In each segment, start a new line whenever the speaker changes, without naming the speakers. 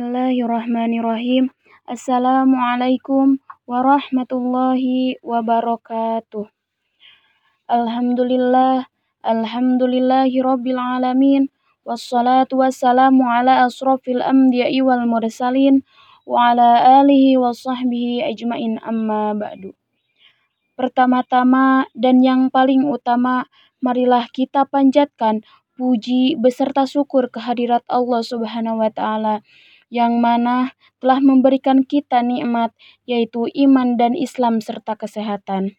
Bismillahirrahmanirrahim. Assalamualaikum warahmatullahi wabarakatuh. Alhamdulillah, alhamdulillahi rabbil alamin. Wassalatu wassalamu ala asrafil anbiya'i wal mursalin wa ala alihi wa sahbihi ajmain amma ba'du. Pertama-tama dan yang paling utama, marilah kita panjatkan puji beserta syukur kehadirat Allah Subhanahu wa taala yang mana telah memberikan kita nikmat yaitu iman dan Islam serta kesehatan.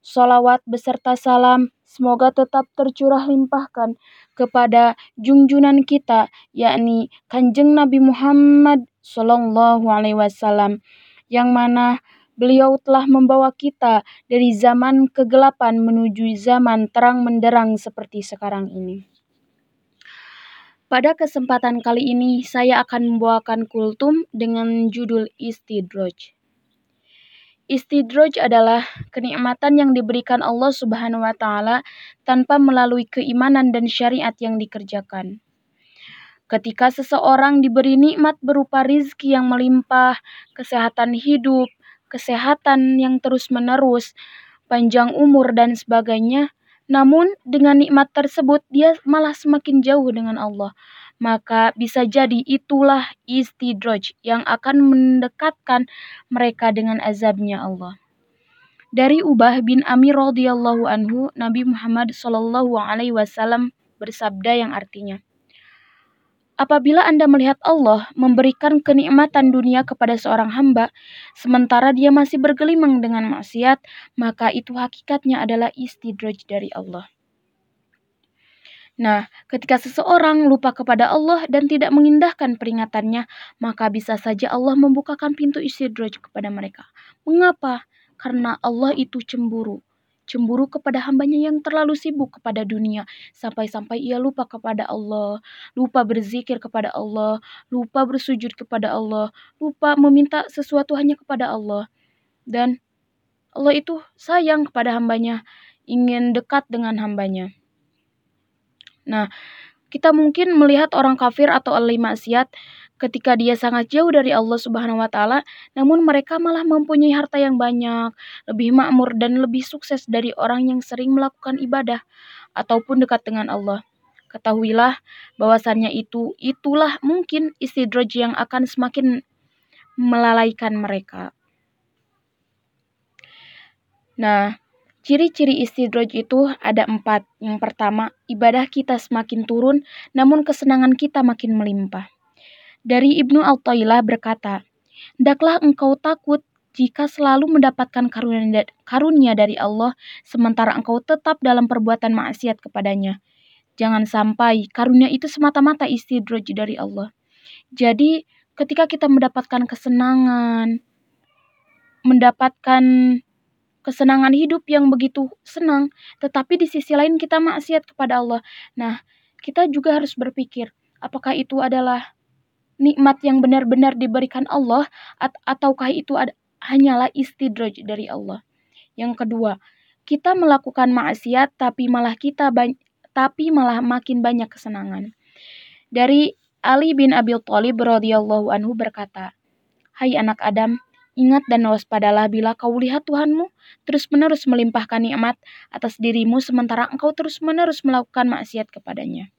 Salawat beserta salam semoga tetap tercurah limpahkan kepada junjunan kita yakni Kanjeng Nabi Muhammad Sallallahu alaihi wasallam yang mana beliau telah membawa kita dari zaman kegelapan menuju zaman terang menderang seperti sekarang ini. Pada kesempatan kali ini, saya akan membawakan kultum dengan judul Istidroj. Istidroj adalah kenikmatan yang diberikan Allah Subhanahu wa Ta'ala tanpa melalui keimanan dan syariat yang dikerjakan. Ketika seseorang diberi nikmat berupa rizki yang melimpah, kesehatan hidup, kesehatan yang terus-menerus, panjang umur, dan sebagainya, namun dengan nikmat tersebut dia malah semakin jauh dengan Allah. Maka bisa jadi itulah istidroj yang akan mendekatkan mereka dengan azabnya Allah. Dari Ubah bin Amir radhiyallahu anhu, Nabi Muhammad shallallahu alaihi wasallam bersabda yang artinya, Apabila Anda melihat Allah memberikan kenikmatan dunia kepada seorang hamba, sementara dia masih bergelimang dengan maksiat, maka itu hakikatnya adalah istidraj dari Allah. Nah, ketika seseorang lupa kepada Allah dan tidak mengindahkan peringatannya, maka bisa saja Allah membukakan pintu istidraj kepada mereka. Mengapa? Karena Allah itu cemburu cemburu kepada hambanya yang terlalu sibuk kepada dunia sampai-sampai ia lupa kepada Allah, lupa berzikir kepada Allah, lupa bersujud kepada Allah, lupa meminta sesuatu hanya kepada Allah. Dan Allah itu sayang kepada hambanya, ingin dekat dengan hambanya. Nah, kita mungkin melihat orang kafir atau ahli maksiat ketika dia sangat jauh dari Allah Subhanahu wa taala, namun mereka malah mempunyai harta yang banyak, lebih makmur dan lebih sukses dari orang yang sering melakukan ibadah ataupun dekat dengan Allah. Ketahuilah bahwasannya itu itulah mungkin istidraj yang akan semakin melalaikan mereka. Nah, ciri-ciri istidraj itu ada empat. Yang pertama, ibadah kita semakin turun, namun kesenangan kita makin melimpah. Dari Ibnu Al-Tailah berkata, Hendaklah engkau takut jika selalu mendapatkan karunia, dari Allah, sementara engkau tetap dalam perbuatan maksiat kepadanya. Jangan sampai karunia itu semata-mata istidraj dari Allah. Jadi, ketika kita mendapatkan kesenangan, mendapatkan kesenangan hidup yang begitu senang, tetapi di sisi lain kita maksiat kepada Allah. Nah, kita juga harus berpikir, apakah itu adalah nikmat yang benar-benar diberikan Allah at ataukah itu hanyalah istidraj dari Allah. Yang kedua, kita melakukan maksiat tapi malah kita tapi malah makin banyak kesenangan. Dari Ali bin Abi Thalib radhiyallahu anhu berkata, "Hai anak Adam, ingat dan waspadalah bila kau lihat Tuhanmu terus-menerus melimpahkan nikmat atas dirimu sementara engkau terus-menerus melakukan maksiat kepadanya."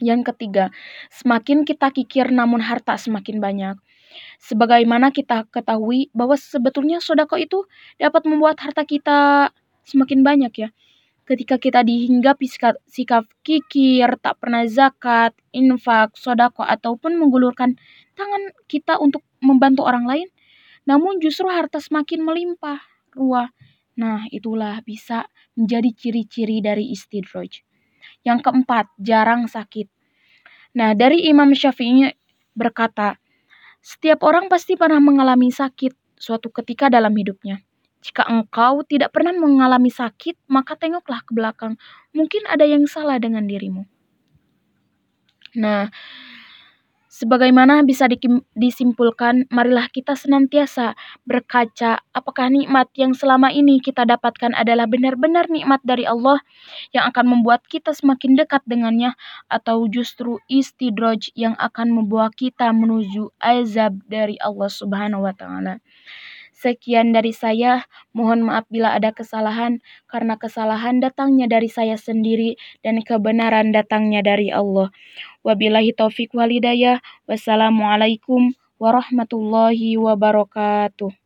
Yang ketiga, semakin kita kikir namun harta semakin banyak. Sebagaimana kita ketahui bahwa sebetulnya sodako itu dapat membuat harta kita semakin banyak ya. Ketika kita dihinggapi sikap, sikap kikir, tak pernah zakat, infak, sodako, ataupun menggulurkan tangan kita untuk membantu orang lain, namun justru harta semakin melimpah ruah. Nah, itulah bisa menjadi ciri-ciri dari istidroj. Yang keempat, jarang sakit. Nah, dari Imam Syafi'i berkata, setiap orang pasti pernah mengalami sakit suatu ketika dalam hidupnya. Jika engkau tidak pernah mengalami sakit, maka tengoklah ke belakang. Mungkin ada yang salah dengan dirimu. Nah, Sebagaimana bisa disimpulkan, marilah kita senantiasa berkaca apakah nikmat yang selama ini kita dapatkan adalah benar-benar nikmat dari Allah yang akan membuat kita semakin dekat dengannya atau justru istidroj yang akan membawa kita menuju azab dari Allah Subhanahu wa taala. Sekian dari saya, mohon maaf bila ada kesalahan karena kesalahan datangnya dari saya sendiri dan kebenaran datangnya dari Allah. Wabillahi taufik walidayah. Wassalamualaikum warahmatullahi wabarakatuh.